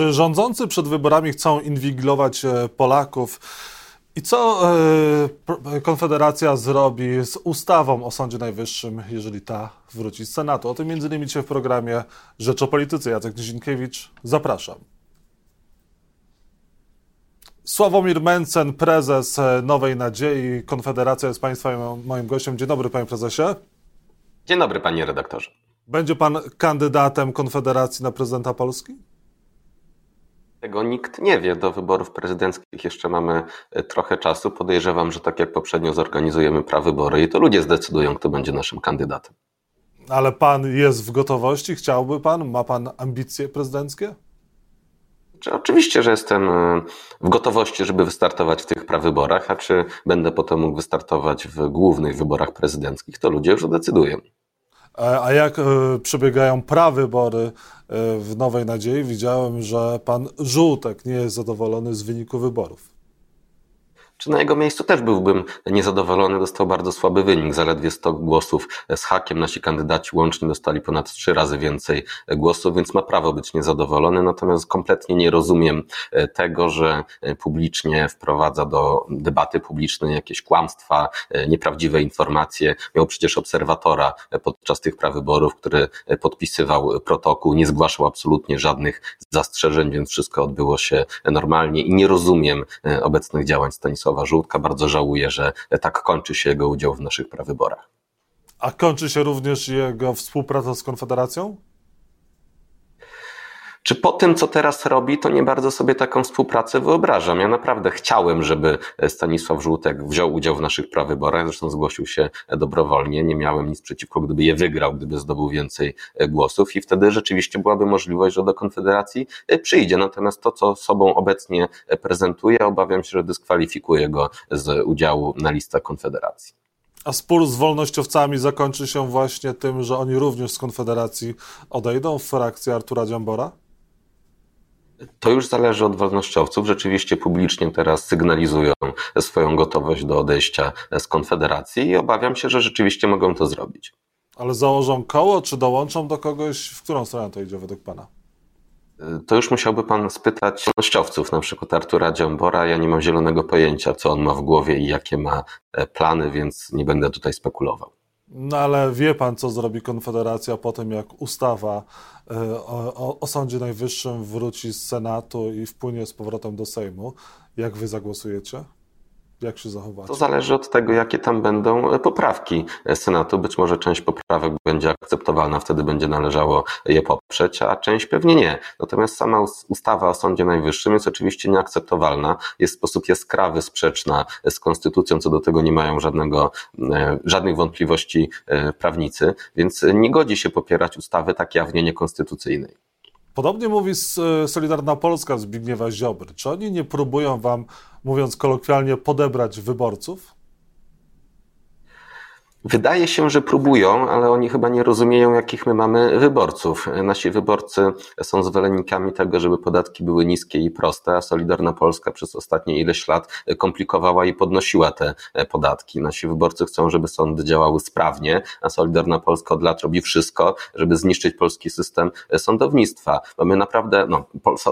Czy rządzący przed wyborami chcą inwigilować e, Polaków? I co e, Konfederacja zrobi z ustawą o Sądzie Najwyższym, jeżeli ta wróci z Senatu? O tym między innymi dzisiaj w programie Rzecz o Polityce. Jacek Nizinkiewicz, zapraszam. Sławomir Mencen, prezes Nowej Nadziei. Konfederacja jest Państwa moim gościem. Dzień dobry, panie prezesie. Dzień dobry, panie redaktorze. Będzie pan kandydatem Konfederacji na prezydenta Polski? Tego nikt nie wie. Do wyborów prezydenckich jeszcze mamy e, trochę czasu. Podejrzewam, że tak jak poprzednio zorganizujemy prawybory i to ludzie zdecydują, kto będzie naszym kandydatem. Ale pan jest w gotowości? Chciałby pan? Ma pan ambicje prezydenckie? Czy oczywiście, że jestem e, w gotowości, żeby wystartować w tych prawyborach, a czy będę potem mógł wystartować w głównych wyborach prezydenckich, to ludzie już decydują. E, a jak przebiegają prawybory w Nowej Nadziei? Widziałem, że pan Żółtek nie jest zadowolony z wyniku wyborów. Czy na jego miejscu też byłbym niezadowolony? Dostał bardzo słaby wynik, zaledwie 100 głosów z hakiem. Nasi kandydaci łącznie dostali ponad trzy razy więcej głosów, więc ma prawo być niezadowolony. Natomiast kompletnie nie rozumiem e, tego, że e, publicznie wprowadza do debaty publicznej jakieś kłamstwa, e, nieprawdziwe informacje. Miał przecież obserwatora podczas tych prawyborów, który podpisywał protokół, nie zgłaszał absolutnie żadnych zastrzeżeń, więc wszystko odbyło się normalnie i nie rozumiem obecnych działań Stanisława Stanisława Żółtka. Bardzo żałuję, że tak kończy się jego udział w naszych prawyborach. A kończy się również jego współpraca z Konfederacją? Czy po tym, co teraz robi, to nie bardzo sobie taką współpracę wyobrażam. Ja naprawdę chciałem, żeby Stanisław Żółtek wziął udział w naszych prawyborach, zresztą zgłosił się dobrowolnie, nie miałem nic przeciwko, gdyby je wygrał, gdyby zdobył więcej głosów i wtedy rzeczywiście byłaby możliwość, że do Konfederacji przyjdzie. Natomiast to, co sobą obecnie prezentuje, obawiam się, że dyskwalifikuje go z udziału na listach Konfederacji. A spór z wolnościowcami zakończy się właśnie tym, że oni również z Konfederacji odejdą w frakcji Artura Dziambora? To już zależy od wolnościowców. Rzeczywiście publicznie teraz sygnalizują swoją gotowość do odejścia z Konfederacji i obawiam się, że rzeczywiście mogą to zrobić. Ale założą koło, czy dołączą do kogoś? W którą stronę to idzie według Pana? To już musiałby Pan spytać wolnościowców, na przykład Artura Dziambora. Ja nie mam zielonego pojęcia, co on ma w głowie i jakie ma e, plany, więc nie będę tutaj spekulował. No ale wie pan, co zrobi Konfederacja po tym, jak ustawa e, o, o, Sądzie Najwyższym wróci z Senatu i wpłynie z powrotem do Sejmu. Jak wy zagłosujecie? Jak się zachowacie? To zależy od tego, jakie tam będą poprawki Senatu. Być może część poprawek będzie akceptowalna, wtedy będzie należało je poprzeć, a część pewnie nie. Natomiast sama ustawa o Sądzie Najwyższym jest oczywiście nieakceptowalna, jest w sposób jaskrawy sprzeczna z konstytucją, co do tego nie mają żadnego, e, żadnych wątpliwości e, prawnicy, więc nie godzi się popierać ustawy tak jawnie niekonstytucyjnej. Podobnie mówi e, Solidarna Polska Zbigniewa Ziobry. Czy oni nie próbują wam, mówiąc kolokwialnie, podebrać wyborców? Wydaje się, że próbują, ale oni chyba nie rozumieją, jakich my mamy wyborców. Nasi wyborcy są zwolennikami tego, żeby podatki były niskie i proste, a Solidarna Polska przez ostatnie ileś lat komplikowała i podnosiła te podatki. Nasi wyborcy chcą, żeby sądy działały sprawnie, a Solidarna Polska od lat robi wszystko, żeby zniszczyć polski system sądownictwa. Bo my naprawdę, no,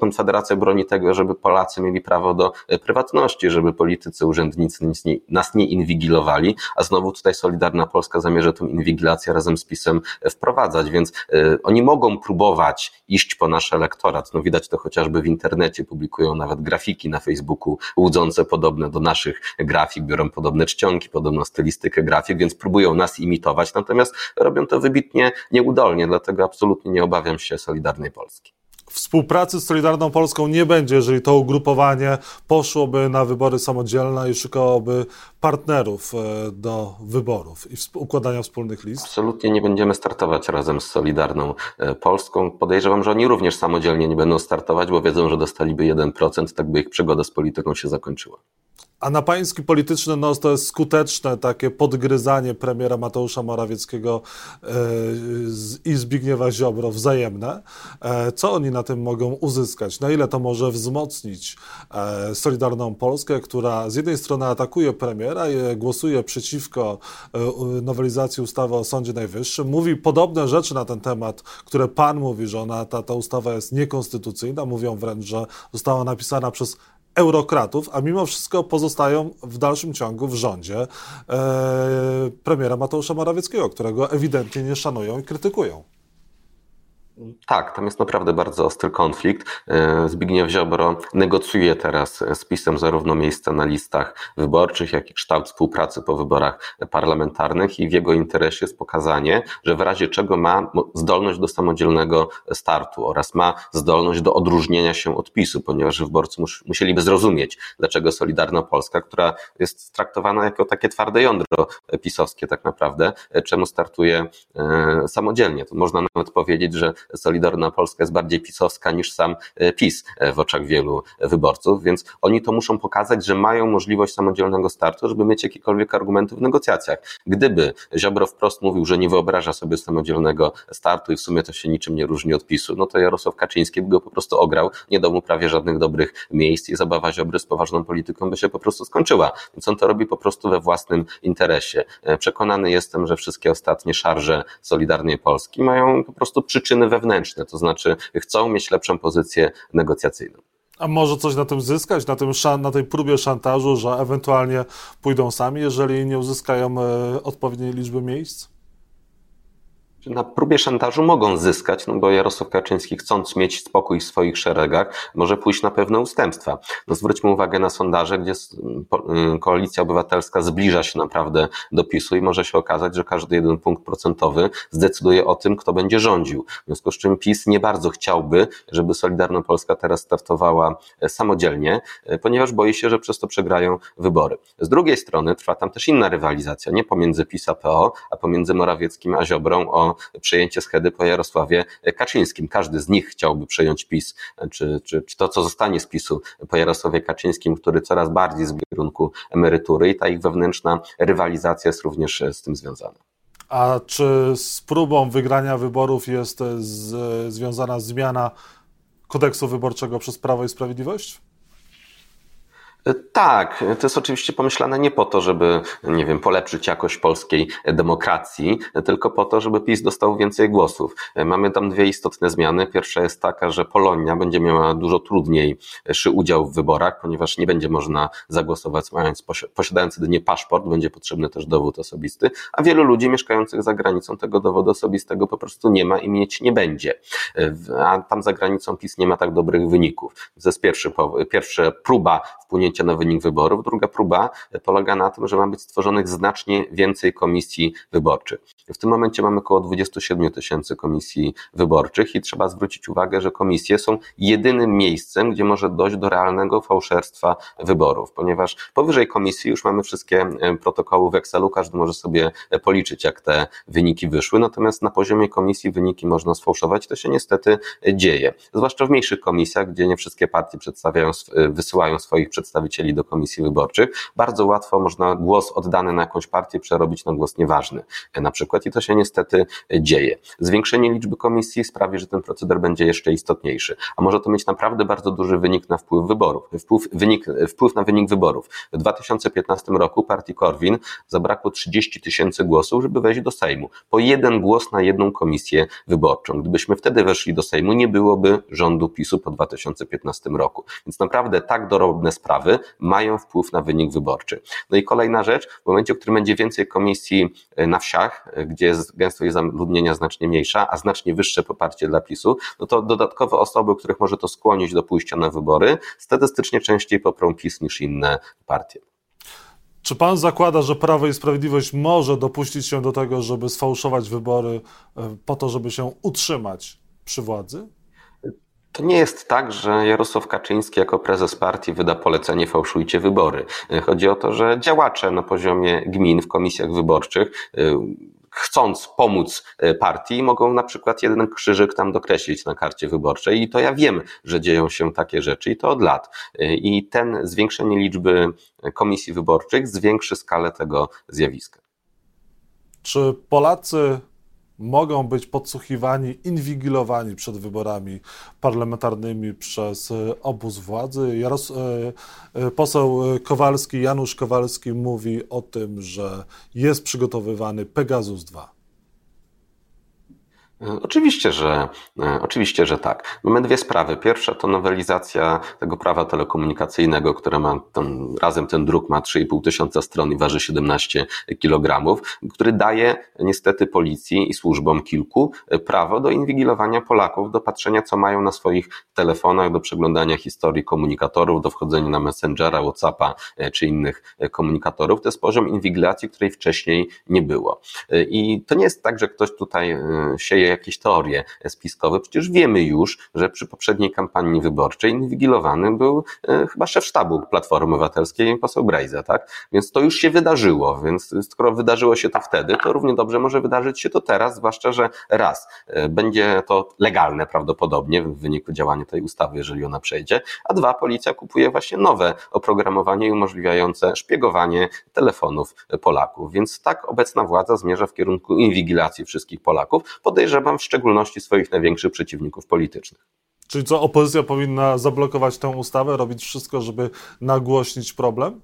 Konfederacja broni tego, żeby Polacy mieli prawo do prywatności, żeby politycy, urzędnicy nas nie inwigilowali, a znowu tutaj Solidarna Solidarna Polska zamierza tę inwigilację razem z PiSem wprowadzać, więc y, oni mogą próbować iść po nasz elektorat. No widać to chociażby w internecie, publikują nawet grafiki na Facebooku łudzące podobne do naszych grafik, biorą podobne czcionki, podobną stylistykę grafik, więc próbują nas imitować, natomiast robią to wybitnie nieudolnie, dlatego absolutnie nie obawiam się Solidarnej Polski współpracy z Solidarną Polską nie będzie, jeżeli to ugrupowanie poszłoby na wybory samodzielne i szukałoby partnerów e, do wyborów i układania wspólnych list? Absolutnie nie będziemy startować razem z Solidarną e, Polską. Podejrzewam, że oni również samodzielnie nie będą startować, bo wiedzą, że dostaliby 1%, tak by ich przygoda z polityką się zakończyła. A na pański polityczny nos to jest skuteczne takie podgryzanie premiera Mateusza Morawieckiego e, i Zbigniewa Ziobro wzajemne. E, co oni na tym mogą uzyskać? Na ile to może wzmocnić e, Solidarną Polskę, która z jednej strony atakuje premiera i głosuje przeciwko nowelizacji ustawy o Sądzie Najwyższym, mówi podobne rzeczy na ten temat, które pan mówi, że ona, ta, ta ustawa jest niekonstytucyjna, mówią wręcz, że została napisana przez eurokratów, a mimo wszystko pozostają w dalszym ciągu w rządzie e, premiera Mateusza Morawieckiego, którego ewidentnie nie szanują i krytykują. Tak, tam jest naprawdę bardzo ostry konflikt. E, Zbigniew Ziobro negocjuje teraz z PiSem zarówno miejsca na listach wyborczych, jak i kształt współpracy po wyborach parlamentarnych i w jego interesie jest pokazanie, że w razie czego ma zdolność do samodzielnego startu oraz ma zdolność do odróżnienia się od PiSu, ponieważ wyborcy mus, musieliby zrozumieć, dlaczego Solidarna Polska, która jest traktowana jako takie twarde jądro pisowskie tak naprawdę, e, czemu startuje e, samodzielnie. To można nawet powiedzieć, że Solidarna Polska jest bardziej pisowska niż sam e, PiS e, w oczach wielu wyborców, więc oni to muszą pokazać, że mają możliwość samodzielnego startu, żeby mieć jakiekolwiek argumenty w negocjacjach. Gdyby Ziobro wprost mówił, że nie wyobraża sobie samodzielnego startu i w sumie to się niczym nie różni od PiSu, no to Jarosław Kaczyński by go po prostu ograł, nie dał mu prawie żadnych dobrych miejsc i zabawa Ziobry z poważną polityką by się po prostu skończyła. Więc on to robi po prostu we własnym interesie. E, przekonany jestem, że wszystkie ostatnie szarże Solidarnej Polski mają po prostu przyczyny wewnętrzne, to znaczy chcą mieć lepszą pozycję negocjacyjną. A może coś na tym zyskać, na, tym, na tej próbie szantażu, że ewentualnie pójdą sami, jeżeli nie uzyskają e, odpowiedniej liczby miejsc? Na próbie szantażu mogą zyskać, no bo Jarosław Kaczyński, chcąc mieć spokój w swoich szeregach, może pójść na pewne ustępstwa. No zwróćmy uwagę na sondaże, gdzie y, koalicja obywatelska zbliża się naprawdę do PiSu i może się okazać, że każdy jeden punkt procentowy zdecyduje o tym, kto będzie rządził. W związku z czym PiS nie bardzo chciałby, żeby Solidarna Polska teraz startowała e, samodzielnie, e, ponieważ boi się, że przez to przegrają wybory. Z drugiej strony trwa tam też inna rywalizacja, nie pomiędzy PiS a PO, a pomiędzy Morawieckim a Ziobrą o przejęcie schedy po Jarosławie Kaczyńskim. Każdy z nich chciałby przejąć PiS, czy, czy, czy to, co zostanie z PiSu po Jarosławie Kaczyńskim, który coraz bardziej z kierunku emerytury i ta ich wewnętrzna rywalizacja jest również z tym związana. A czy z próbą wygrania wyborów jest z, związana zmiana kodeksu wyborczego przez Prawo i Sprawiedliwość? Tak, to jest oczywiście pomyślane nie po to, żeby, nie wiem, polepszyć jakość polskiej demokracji, tylko po to, żeby PiS dostał więcej głosów. Mamy tam dwie istotne zmiany. Pierwsza jest taka, że Polonia będzie miała dużo trudniej udział w wyborach, ponieważ nie będzie można zagłosować mając, posiadając jedynie paszport, będzie potrzebny też dowód osobisty, a wielu ludzi mieszkających za granicą tego dowodu osobistego po prostu nie ma i mieć nie będzie. A tam za granicą PiS nie ma tak dobrych wyników. To jest pierwszy, pierwsza próba wpłynięcia wpłynięcia na wynik wyborów. Druga próba polega na tym, że ma być stworzonych znacznie więcej komisji wyborczych. W tym momencie mamy około 27 tysięcy komisji wyborczych i trzeba zwrócić uwagę, że komisje są jedynym miejscem, gdzie może dojść do realnego fałszerstwa wyborów, ponieważ powyżej komisji już mamy wszystkie e, protokoły w Excelu, każdy może sobie policzyć, jak te wyniki wyszły, natomiast na poziomie komisji wyniki można sfałszować, to się niestety dzieje. Zwłaszcza w mniejszych komisjach, gdzie nie wszystkie partie przedstawiają, e, wysyłają swoich przedstawicieli przedstawicieli do komisji wyborczych, bardzo łatwo można głos oddany na jakąś partię przerobić na głos nieważny na przykład i to się niestety dzieje. Zwiększenie liczby komisji sprawi, że ten proceder będzie jeszcze istotniejszy, a może to mieć naprawdę bardzo duży wynik na wpływ wyborów, wpływ, wynik, wpływ na wynik wyborów. W 2015 roku partii Korwin zabrakło 30 tysięcy głosów, żeby wejść do Sejmu. Po jeden głos na jedną komisję wyborczą. Gdybyśmy wtedy weszli do Sejmu, nie byłoby rządu PiSu po 2015 roku. Więc naprawdę tak dorobne sprawy mają wpływ na wynik wyborczy. No i kolejna rzecz, w momencie, w którym będzie więcej komisji e, na wsiach, e, gdzie jest gęstość zaludnienia znacznie mniejsza, a znacznie wyższe poparcie dla PiSu, no to dodatkowe osoby, których może to skłonić do pójścia na wybory, statystycznie częściej poprą PiS niż inne partie. Czy pan zakłada, że Prawo i Sprawiedliwość może dopuścić się do tego, żeby sfałszować wybory e, po to, żeby się utrzymać przy władzy? To nie jest tak, że Jarosław Kaczyński jako prezes partii wyda polecenie fałszujcie wybory. Chodzi o to, że działacze na poziomie gmin w komisjach wyborczych y, chcąc pomóc partii, mogą na przykład jeden krzyżyk tam dokreślić na karcie wyborczej i to ja wiem, że dzieją się takie rzeczy i to od lat. I ten zwiększenie liczby komisji wyborczych zwiększy skalę tego zjawiska. Czy Polacy mogą być podsłuchiwani, inwigilowani przed wyborami parlamentarnymi przez e, obóz władzy. Jaros, e, e, poseł Kowalski, Janusz Kowalski mówi o tym, że jest przygotowywany Pegasus 2. E, oczywiście, że, e, oczywiście, że tak. Mamy dwie sprawy. Pierwsza to nowelizacja tego prawa telekomunikacyjnego, które ma ten, razem ten druk ma 3,5 tysiąca stron i waży 17 kg, który daje niestety policji i służbom kilku e, prawo do inwigilowania Polaków, do patrzenia, co mają na swoich telefonach, do przeglądania historii komunikatorów, do wchodzenia na Messengera, Whatsappa czy innych komunikatorów. To jest poziom inwigilacji, której wcześniej nie było. I to nie jest tak, że ktoś tutaj sieje jakieś teorie spiskowe. Przecież wiemy już, że przy poprzedniej kampanii wyborczej inwigilowany był e, chyba szef sztabu Platformy Obywatelskiej, poseł Brejza, tak? Więc to już się wydarzyło, więc skoro wydarzyło się to wtedy, to równie dobrze może wydarzyć się to teraz, zwłaszcza, że raz, e, będzie to legalne prawdopodobnie w wyniku działania tej ustawy, jeżeli ona przejdzie, a dwa, policja kupuje właśnie nowe oprogramowanie umożliwiające szpiegowanie telefonów Polaków. Więc tak obecna władza zmierza w kierunku inwigilacji wszystkich Polaków. Podejrzewam, podejrzewam w szczególności swoich największych przeciwników politycznych. Czyli co, opozycja powinna zablokować tę ustawę, robić wszystko, żeby nagłośnić problem?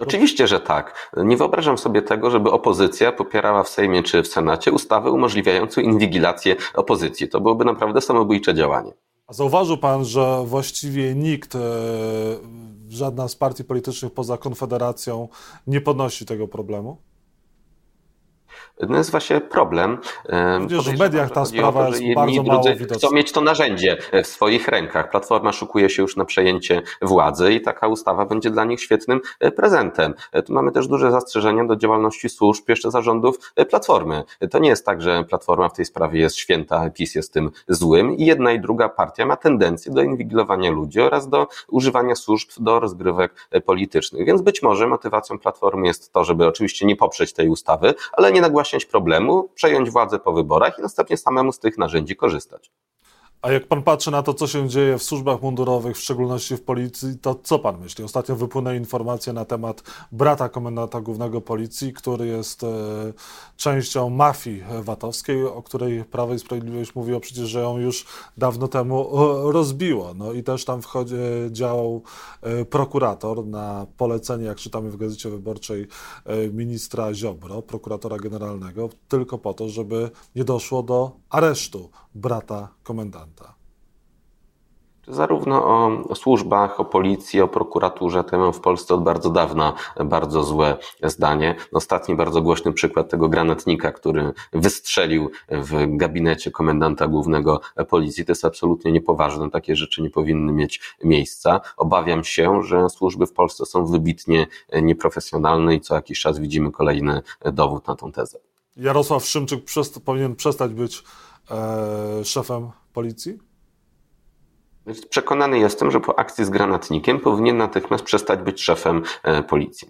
Oczywiście, że tak. Nie wyobrażam sobie tego, żeby opozycja popierała w Sejmie czy w Senacie ustawę umożliwiającą inwigilację opozycji. To byłoby naprawdę samobójcze działanie. A zauważył pan, że właściwie nikt, e, żadna z partii politycznych poza Konfederacją nie podnosi tego problemu? Jest właśnie problem. Wiesz, w mediach ta sprawa to, jest bardzo mało widoczna. Chcą mieć to narzędzie w swoich rękach. Platforma szukuje się już na przejęcie władzy i taka ustawa będzie dla nich świetnym e, prezentem. E, tu mamy też duże zastrzeżenia do działalności służb jeszcze zarządów e, Platformy. To nie jest tak, że Platforma w tej sprawie jest święta, PiS jest tym złym i jedna i druga partia ma tendencję do inwigilowania ludzi oraz do używania służb do rozgrywek politycznych. Więc być może motywacją Platformy jest to, żeby oczywiście nie poprzeć tej ustawy, ale nie nagłaśniać nagłaśniać problemu, przejąć władzę po wyborach i następnie samemu z tych narzędzi korzystać. A jak pan patrzy na to, co się dzieje w służbach mundurowych, w szczególności w policji, to co pan myśli? Ostatnio wypłynęły informacje na temat brata komendanta głównego policji, który jest e, częścią mafii VAT-owskiej, o której Prawo i Sprawiedliwość mówiło przecież, że ją już dawno temu e, rozbiło. No i też tam wchodzi, e, działał e, prokurator na polecenie, jak czytamy w Gazecie Wyborczej, e, ministra Ziobro, prokuratora generalnego, tylko po to, żeby nie doszło do aresztu brata komendanta. Zarówno o służbach, o policji, o prokuraturze, to ja mam w Polsce od bardzo dawna bardzo złe zdanie. Ostatni bardzo głośny przykład tego granatnika, który wystrzelił w gabinecie komendanta głównego policji, to jest absolutnie niepoważne. Takie rzeczy nie powinny mieć miejsca. Obawiam się, że służby w Polsce są wybitnie nieprofesjonalne i co jakiś czas widzimy kolejny dowód na tą tezę. Jarosław Szymczyk przest powinien przestać być e, szefem policji? Przekonany jestem, że po akcji z granatnikiem powinien natychmiast przestać być szefem e, policji.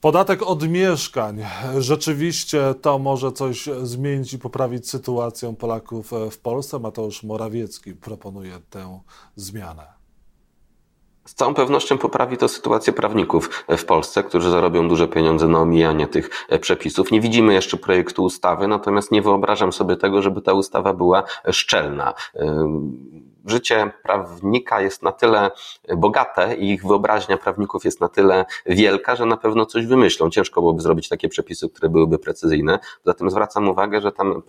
Podatek od mieszkań. Rzeczywiście to może coś zmienić i poprawić sytuację Polaków e, w Polsce. Mateusz Morawiecki proponuje tę zmianę. Z całą pewnością poprawi to sytuację prawników w Polsce, którzy zarobią duże pieniądze na omijanie tych e, przepisów. Nie widzimy jeszcze projektu ustawy, natomiast nie wyobrażam sobie tego, żeby ta ustawa była szczelna życie prawnika jest na tyle bogate i ich wyobraźnia prawników jest na tyle wielka, że na pewno coś wymyślą. Ciężko byłoby zrobić takie przepisy, które byłyby precyzyjne. Zatem zwracam uwagę, że tam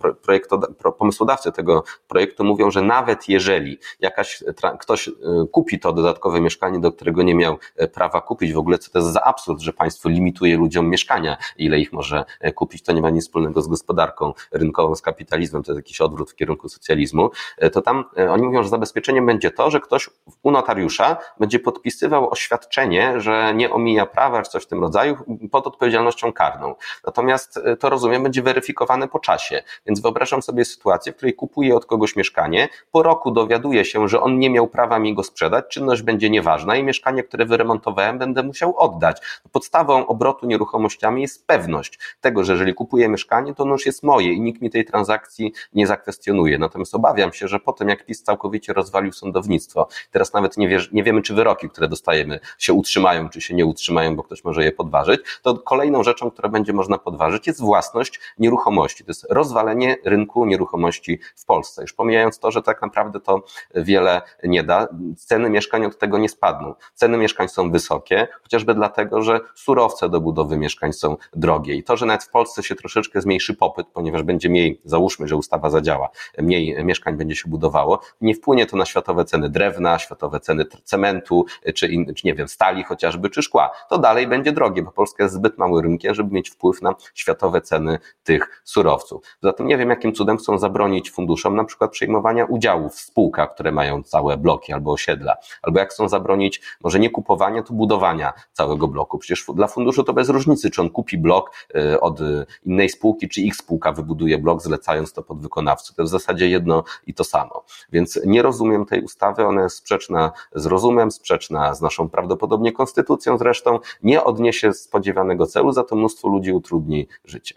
pomysłodawcy tego projektu mówią, że nawet jeżeli jakaś, ktoś y, kupi to dodatkowe mieszkanie, do którego nie miał y, prawa kupić, w ogóle co to jest za absurd, że państwo limituje ludziom mieszkania, ile ich może y, kupić, to nie ma nic wspólnego z gospodarką rynkową, z kapitalizmem, to jest jakiś odwrót w kierunku socjalizmu, to tam oni mówią, że zabezpieczeniem będzie to, że ktoś u notariusza będzie podpisywał oświadczenie, że nie omija prawa, czy coś w tym rodzaju, pod odpowiedzialnością karną. Natomiast e, to rozumiem, będzie weryfikowane po czasie. Więc wyobrażam sobie sytuację, w której kupuję od kogoś mieszkanie, po roku dowiaduję się, że on nie miał prawa mi go sprzedać, czynność będzie nieważna i mieszkanie, które wyremontowałem, będę musiał oddać. Podstawą obrotu nieruchomościami jest pewność tego, że jeżeli kupuję mieszkanie, to ono już jest moje i nikt mi tej transakcji nie zakwestionuje. Natomiast obawiam się, że po tym, jak PiS całkowicie rozwalił sądownictwo, teraz nawet nie, wie, nie wiemy, czy wyroki, które dostajemy, się utrzymają, czy się nie utrzymają, bo ktoś może je podważyć, to kolejną rzeczą, którą będzie można podważyć, jest własność nieruchomości. To jest rozwalenie rynku nieruchomości w Polsce. Już pomijając to, że tak naprawdę to wiele nie da, ceny mieszkań od tego nie spadną. Ceny mieszkań są wysokie, chociażby dlatego, że surowce do budowy mieszkań są drogie i to, że nawet w Polsce się troszeczkę zmniejszy popyt, ponieważ będzie mniej, załóżmy, że ustawa zadziała, mniej mieszkań będzie się budowało, nie wpłynie to na światowe ceny drewna, światowe ceny cementu, czy, in, czy nie wiem, stali chociażby, czy szkła. To dalej będzie drogie, bo Polska jest zbyt małym rynkiem, żeby mieć wpływ na światowe ceny tych surowców. Zatem nie wiem, jakim cudem chcą zabronić funduszom na przykład przejmowania udziałów w spółkach, które mają całe bloki albo osiedla, albo jak chcą zabronić może nie kupowania, to budowania całego bloku. Przecież dla funduszu to bez różnicy, czy on kupi blok y, od innej spółki, czy ich spółka wybuduje blok, zlecając to pod wykonawców. To w zasadzie jedno i to samo. Więc nie rozumiem tej ustawy, ona jest sprzeczna z rozumem, sprzeczna z naszą prawdopodobnie konstytucją zresztą, nie odniesie spodziewanego celu, za to mnóstwo ludzi utrudni życie.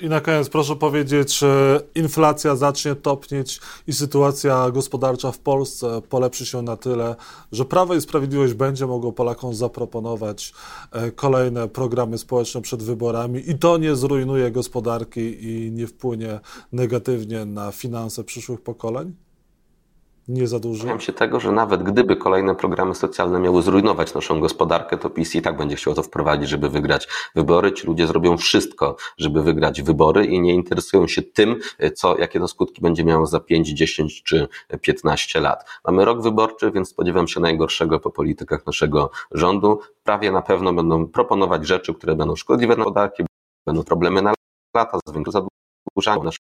I na koniec proszę powiedzieć, czy inflacja zacznie topnieć i sytuacja gospodarcza w Polsce polepszy się na tyle, że Prawo i Sprawiedliwość będzie mogło Polakom zaproponować e, kolejne programy społeczne przed wyborami i to nie zrujnuje gospodarki i nie wpłynie negatywnie na finanse przyszłych pokoleń? Nie za dużo. Się tego, że nawet gdyby kolejne programy socjalne miały zrujnować naszą gospodarkę, to PiS i tak będzie chciał to wprowadzić, żeby wygrać wybory. Ci ludzie zrobią wszystko, żeby wygrać wybory i nie interesują się tym, co, jakie to skutki będzie miało za 5, 10 czy 15 lat. Mamy rok wyborczy, więc spodziewam się najgorszego po politykach naszego rządu. Prawie na pewno będą proponować rzeczy, które będą szkodliwe na podatki, będą problemy na lata, zwiększą zadłużanie naszą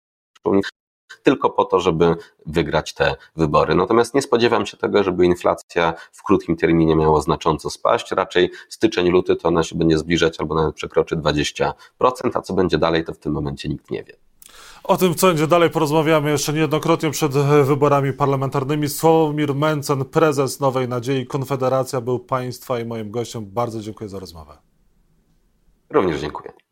tylko po to, żeby wygrać te wybory. Natomiast nie spodziewam się tego, żeby inflacja w krótkim terminie miała znacząco spaść. Raczej styczeń, luty to ona się będzie zbliżać albo nawet przekroczy 20%, a co będzie dalej, to w tym momencie nikt nie wie. O tym, co będzie dalej, porozmawiamy jeszcze niejednokrotnie przed wyborami parlamentarnymi. Sławomir Mencen, prezes Nowej Nadziei, Konfederacja, był Państwa i moim gościem. Bardzo dziękuję za rozmowę. Również dziękuję.